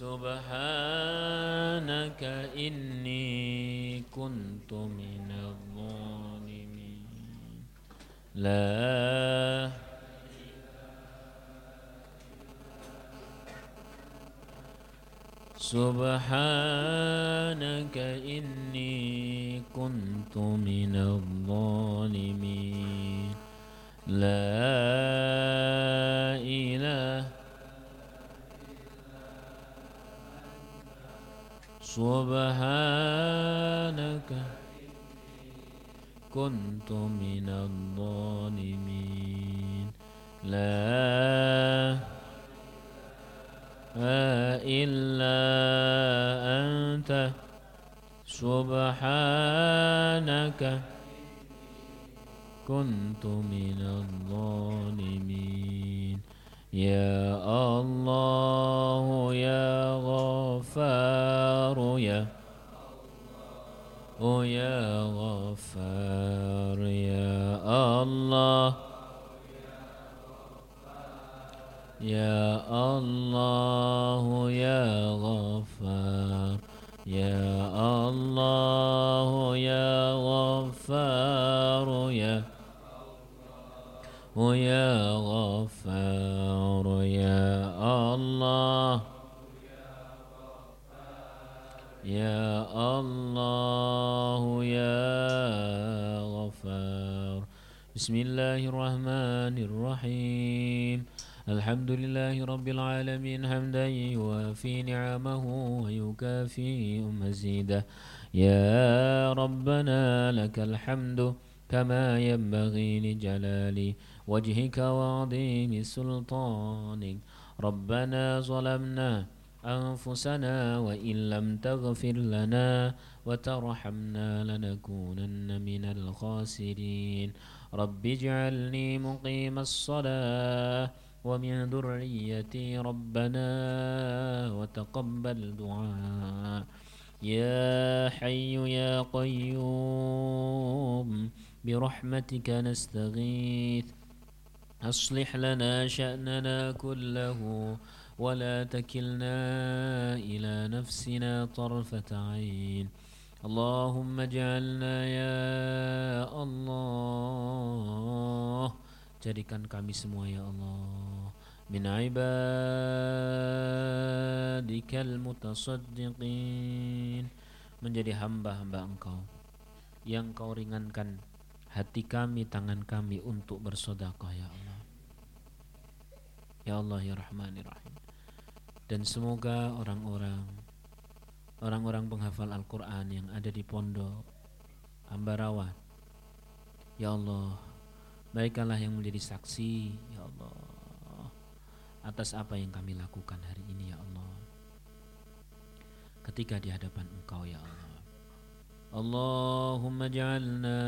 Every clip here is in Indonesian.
سبحانك إني كنت من الظالمين. لا. سبحانك إني كنت من الظالمين. لا. سبحانك. كنت من الظالمين. لا إلا أنت. سبحانك. كنت من الظالمين. يا الله يا غفار يا يا غفار يا الله يا الله يا غفار يا الله يا غفار يا ويا غفار يا الله. يا الله يا غفار. بسم الله الرحمن الرحيم. الحمد لله رب العالمين حمدا يوافي نعمه ويكافي مزيده. يا ربنا لك الحمد كما ينبغي لجلال وجهك وعظيم سلطانك ربنا ظلمنا أنفسنا وإن لم تغفر لنا وترحمنا لنكونن من الخاسرين. رب اجعلني مقيم الصلاة ومن ذريتي ربنا وتقبل دعاء. يا حي يا قيوم برحمتك نستغيث. أصلح لنا شأننا كله ولا تكلنا إلى نفسنا طرفة عين اللهم اجعلنا يا الله Jadikan kami semua ya Allah Min ibadikal mutasaddiqin Menjadi hamba-hamba engkau Yang kau ringankan hati kami, tangan kami untuk bersodakoh ya Allah Ya Allah ya Rahman ya Rahim Dan semoga orang-orang Orang-orang penghafal Al-Quran yang ada di pondok Ambarawan Ya Allah Baiklah yang menjadi saksi ya Allah atas apa yang kami lakukan hari ini ya Allah. Ketika di hadapan Engkau ya Allah. Allahumma ja'alna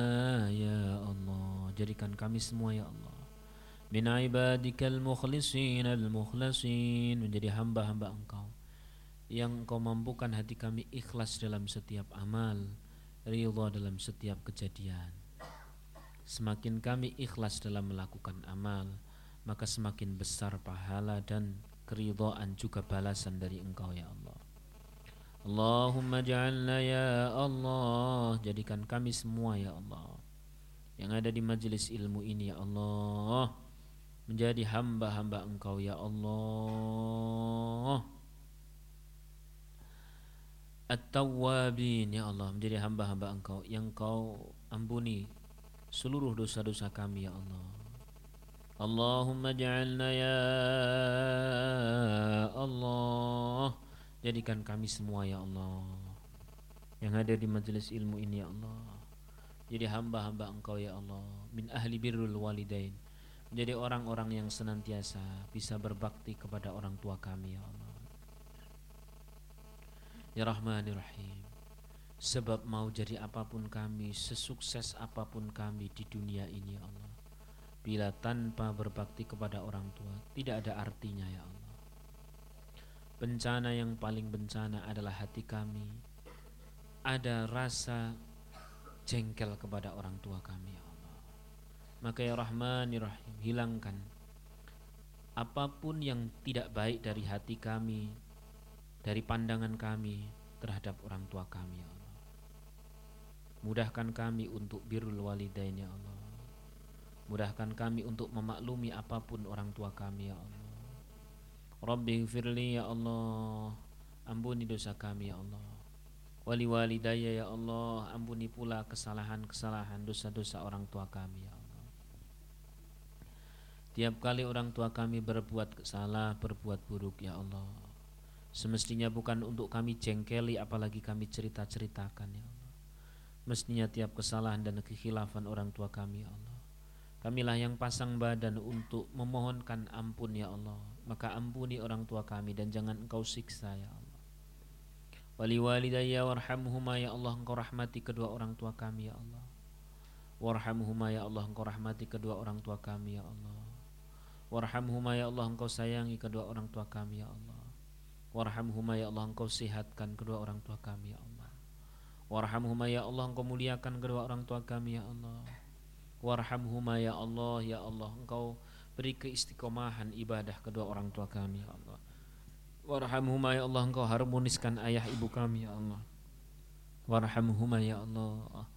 ya Allah. Jadikan kami semua ya Allah. Min ibadikal mukhlisin al-mukhlasin menjadi hamba-hamba Engkau yang Engkau mampukan hati kami ikhlas dalam setiap amal, ridha dalam setiap kejadian. Semakin kami ikhlas dalam melakukan amal, maka semakin besar pahala dan keridhaan juga balasan dari Engkau ya Allah. Allahumma ja'alna ya Allah, jadikan kami semua ya Allah yang ada di majelis ilmu ini ya Allah menjadi hamba-hamba Engkau ya Allah. At-Tawwabin ya Allah menjadi hamba-hamba Engkau yang Kau ampuni seluruh dosa-dosa kami ya Allah. Allahumma ja'alna ya Allah jadikan kami semua ya Allah yang ada di majelis ilmu ini ya Allah jadi hamba-hamba engkau ya Allah min ahli birrul walidain menjadi orang-orang yang senantiasa bisa berbakti kepada orang tua kami ya Allah ya Rahmanir Rahim Sebab mau jadi apa pun kami, sesukses apa pun kami di dunia ini ya Allah. Bila tanpa berbakti kepada orang tua, tidak ada artinya ya Allah. Bencana yang paling bencana adalah hati kami. Ada rasa jengkel kepada orang tua kami ya Allah. Maka ya Rahmani Rahim, hilangkan apa pun yang tidak baik dari hati kami dari pandangan kami terhadap orang tua kami ya Allah. Mudahkan kami untuk birrul walidain ya Allah. Mudahkan kami untuk memaklumi apa pun orang tua kami ya Allah. Rabbi firli ya Allah. Ampuni dosa kami ya Allah. Wali walidaya ya Allah, ampuni pula kesalahan-kesalahan dosa-dosa orang tua kami ya Allah. Tiap kali orang tua kami berbuat salah, berbuat buruk ya Allah Semestinya bukan untuk kami jengkeli apalagi kami cerita-ceritakan ya Allah. Mestinya tiap kesalahan dan kekhilafan orang tua kami ya Allah. Kamilah yang pasang badan untuk memohonkan ampun ya Allah. Maka ampuni orang tua kami dan jangan engkau siksa ya Allah. Wali walidayya warhamhuma ya Allah engkau rahmati kedua orang tua kami ya Allah. Warhamhuma ya Allah engkau rahmati kedua orang tua kami ya Allah. Warhamhuma ya Allah engkau sayangi kedua orang tua kami ya Allah. Warhamhuma ya Allah engkau sehatkan kedua orang tua kami ya Allah. Warhamhuma ya Allah engkau muliakan kedua orang tua kami ya Allah. Warhamhuma ya Allah ya Allah engkau beri keistiqomahan ibadah kedua orang tua kami ya Allah. Warhamhuma ya Allah engkau harmoniskan ayah ibu kami ya Allah. Warhamhuma ya Allah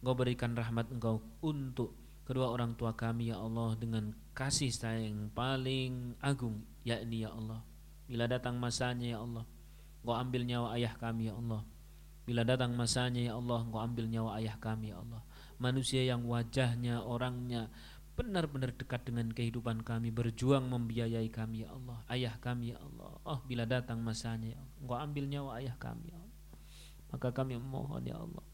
Engkau berikan rahmat engkau untuk kedua orang tua kami ya Allah dengan kasih sayang paling agung yakni ya Allah Bila datang masanya ya Allah Engkau ambil nyawa ayah kami ya Allah. Bila datang masanya ya Allah Engkau ambil nyawa ayah kami ya Allah. Manusia yang wajahnya orangnya benar-benar dekat dengan kehidupan kami Berjuang membiayai kami ya Allah Ayah kami ya Allah. Oh bila datang masanya ya Allah Engkau ambil nyawa ayah kami ya Allah. Maka kami memohon ya Allah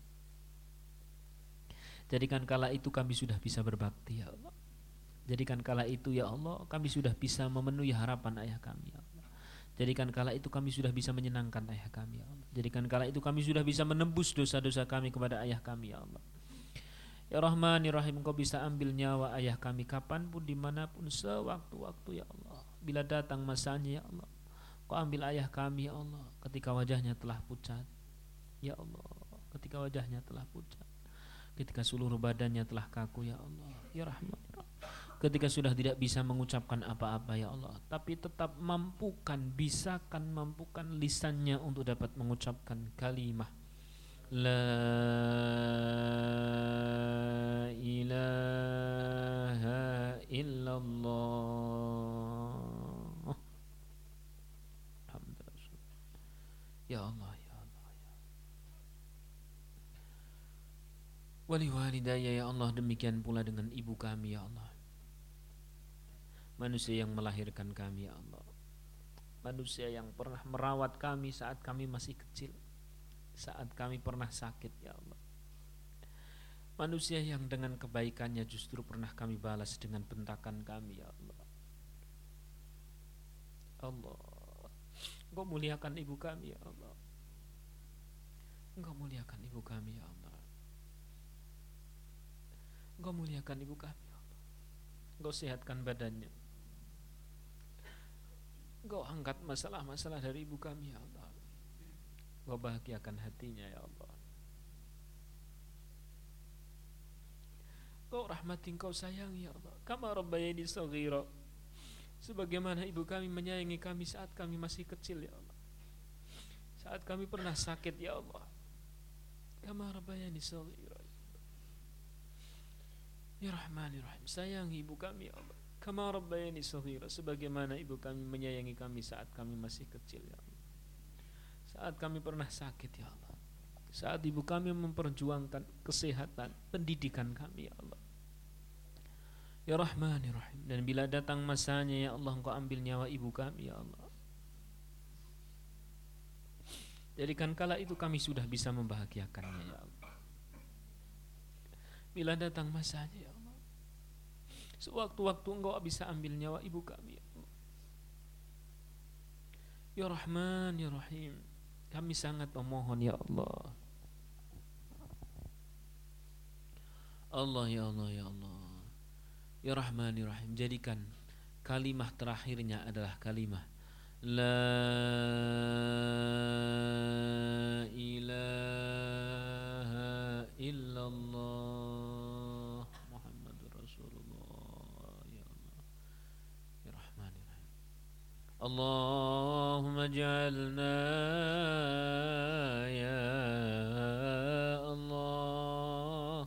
Jadikan kala itu kami sudah bisa berbakti ya Allah Jadikan kala itu ya Allah kami sudah bisa memenuhi harapan ayah kami ya Allah Jadikan kala itu kami sudah bisa menyenangkan ayah kami ya Allah. Jadikan kala itu kami sudah bisa menembus dosa-dosa kami kepada ayah kami ya Allah. Ya Rahman ya Rahim Engkau bisa ambil nyawa ayah kami kapan pun di mana pun sewaktu-waktu ya Allah. Bila datang masanya ya Allah. Kau ambil ayah kami ya Allah ketika wajahnya telah pucat. Ya Allah ketika wajahnya telah pucat. Ketika seluruh badannya telah kaku ya Allah. Ya Rahman ya Rahim ketika sudah tidak bisa mengucapkan apa-apa ya Allah tapi tetap mampukan bisakan mampukan lisannya untuk dapat mengucapkan kalimat La ilaha illallah. Allah ya Allah ya Wali walidaya ya Allah demikian pula dengan ibu kami ya Allah. Manusia yang melahirkan kami ya Allah. Manusia yang pernah merawat kami saat kami masih kecil saat kami pernah sakit ya Allah. Manusia yang dengan kebaikannya justru pernah kami balas dengan bentakan kami ya Allah. Allah Engkau muliakan ibu kami ya Allah. Engkau muliakan ibu kami ya Allah Engkau muliakan ibu kami ya Allah. Engkau sehatkan badannya. Engkau angkat masalah-masalah dari ibu kami ya Allah. Engkau bahagiakan hatinya ya Allah. Engkau rahmati engkau sayangi ya Allah. Kama rabbayani saghira. Sebagaimana ibu kami menyayangi kami saat kami masih kecil ya Allah. Saat kami pernah sakit ya Allah. Kama rabbayani saghira Ya Rahman ya Rahim Sayangi ibu kami ya Allah Kama rabbayani saghira sebagaimana ibu kami menyayangi kami saat kami masih kecil ya Allah. Saat kami pernah sakit ya Allah. Saat ibu kami memperjuangkan kesehatan pendidikan kami ya Allah. Ya Rahman ya Rahim dan bila datang masanya ya Allah engkau ambil nyawa ibu kami ya Allah. Jadikan kala itu kami sudah bisa membahagiakannya ya Allah. Bila datang masanya ya Allah Sewaktu-waktu engkau bisa ambil nyawa ibu kami. Ya Rahman, Ya Rahim. Kami sangat memohon ya Allah. Allah ya Allah ya Allah. Ya Rahman, Ya Rahim. Jadikan kalimah terakhirnya adalah kalimah La ilaha illallah Allah اللهم اجعلنا ya Allah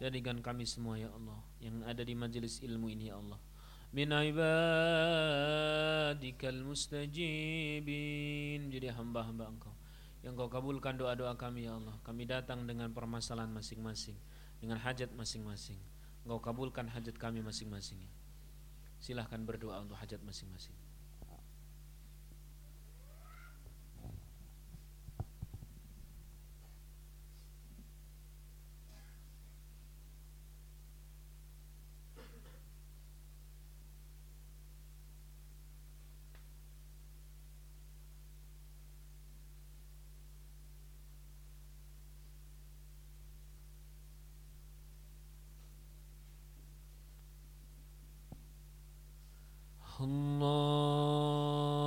jadikan kami semua ya Allah yang ada di majelis ilmu ini ya Allah min ibadikal mustajibin jadi hamba-hamba engkau yang kau kabulkan doa-doa kami ya Allah kami datang dengan permasalahan masing-masing dengan hajat masing-masing engkau kabulkan hajat kami masing-masing silahkan berdoa untuk hajat masing-masing اللهم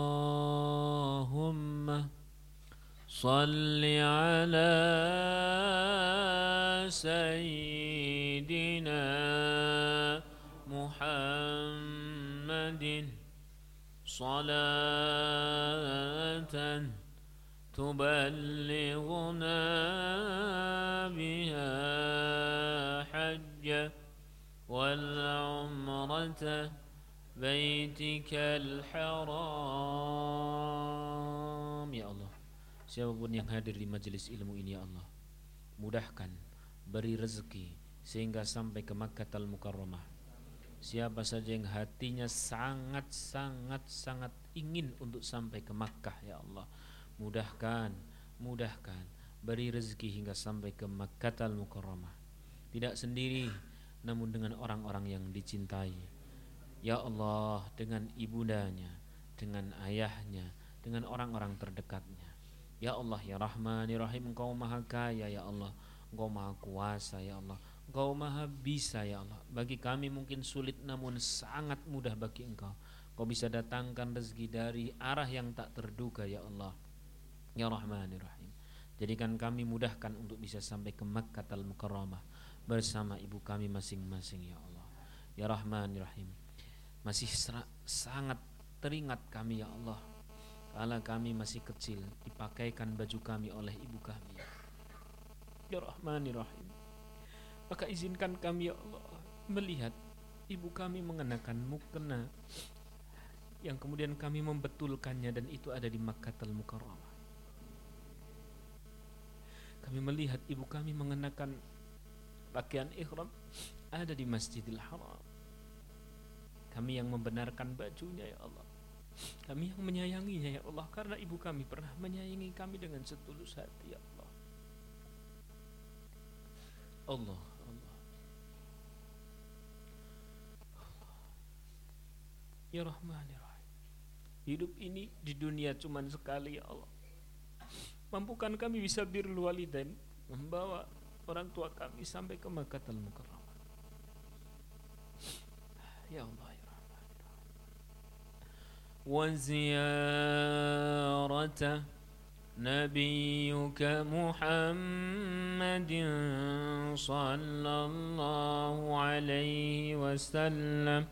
صل على سيدنا محمد صلاة تبلغنا بها حج والعمرة بيتك الحرام Ya Allah Siapapun yang hadir di majelis ilmu ini ya Allah Mudahkan Beri rezeki Sehingga sampai ke Makkah al-Mukarramah Siapa saja yang hatinya sangat-sangat-sangat ingin untuk sampai ke Makkah ya Allah Mudahkan Mudahkan Beri rezeki hingga sampai ke Makkah al-Mukarramah Tidak sendiri Namun dengan orang-orang yang dicintai Ya Allah dengan ibundanya Dengan ayahnya Dengan orang-orang terdekatnya. Ya Allah ya Rahman ya Rahim Engkau maha kaya ya Allah. Engkau maha kuasa ya Allah. Engkau maha bisa ya Allah. Bagi kami mungkin sulit namun sangat mudah bagi Engkau. Engkau bisa datangkan rezeki dari arah yang tak terduga ya Allah. Ya Rahman ya Rahim Jadikan kami mudahkan untuk bisa sampai ke Makkah al-Mukarramah Bersama ibu kami masing-masing ya Allah. Ya Rahman ya Rahim masih sangat teringat kami ya Allah. Kala kami masih kecil Dipakaikan baju kami oleh ibu kami. Ya Rahmani Rahim Maka izinkan kami ya Allah Melihat ibu kami mengenakan mukena Yang kemudian kami membetulkannya Dan itu ada di Makkatul Mukarramah. Kami melihat ibu kami mengenakan Pakaian ikhram Ada di Masjidil Haram kami yang membenarkan bajunya ya Allah. Kami yang menyayanginya ya Allah. Karena ibu kami pernah menyayangi kami dengan setulus hati ya Allah. Allah Allah. Ya Rahman ya Rahim Hidup ini di dunia cuma sekali ya Allah. Mampukan kami bisa birrul walidain Membawa orang tua kami sampai ke Makkah al-Mukarramah Ya Allah وزيارة نبيك محمد صلى الله عليه وسلم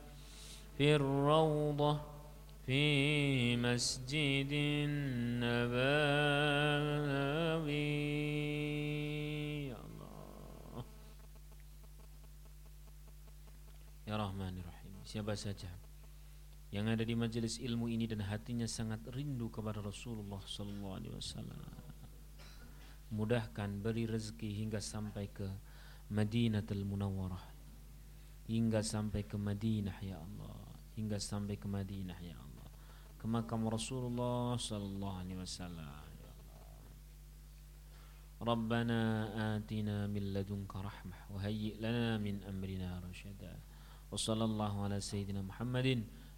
في الروضة في مسجد النبوي. يا الله. يا رحمن الرحيم. Siapa saja yang ada di majelis ilmu ini dan hatinya sangat rindu kepada Rasulullah sallallahu alaihi wasallam. Mudahkan beri rezeki hingga sampai ke Madinatul Munawwarah. Hingga sampai ke Madinah ya Allah. Hingga sampai ke Madinah ya Allah. Ke makam Rasulullah sallallahu alaihi wasallam. ربنا آتنا من لدنك رحمة وهيئ لنا من أمرنا رشدا وصلى الله على سيدنا محمد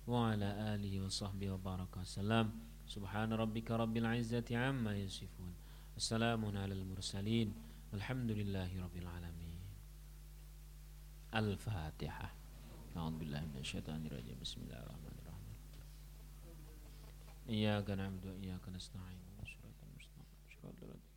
وعلى آله وصحبه وبارك وسلم. سبحان ربك رب العزة عما يصفون. السلام على المرسلين. الحمد لله رب العالمين. الفاتحة. أعوذ بالله من الشيطان الرجيم. بسم الله الرحمن الرحيم. إياك نعبد وإياك نستعين. صراط المستقيم.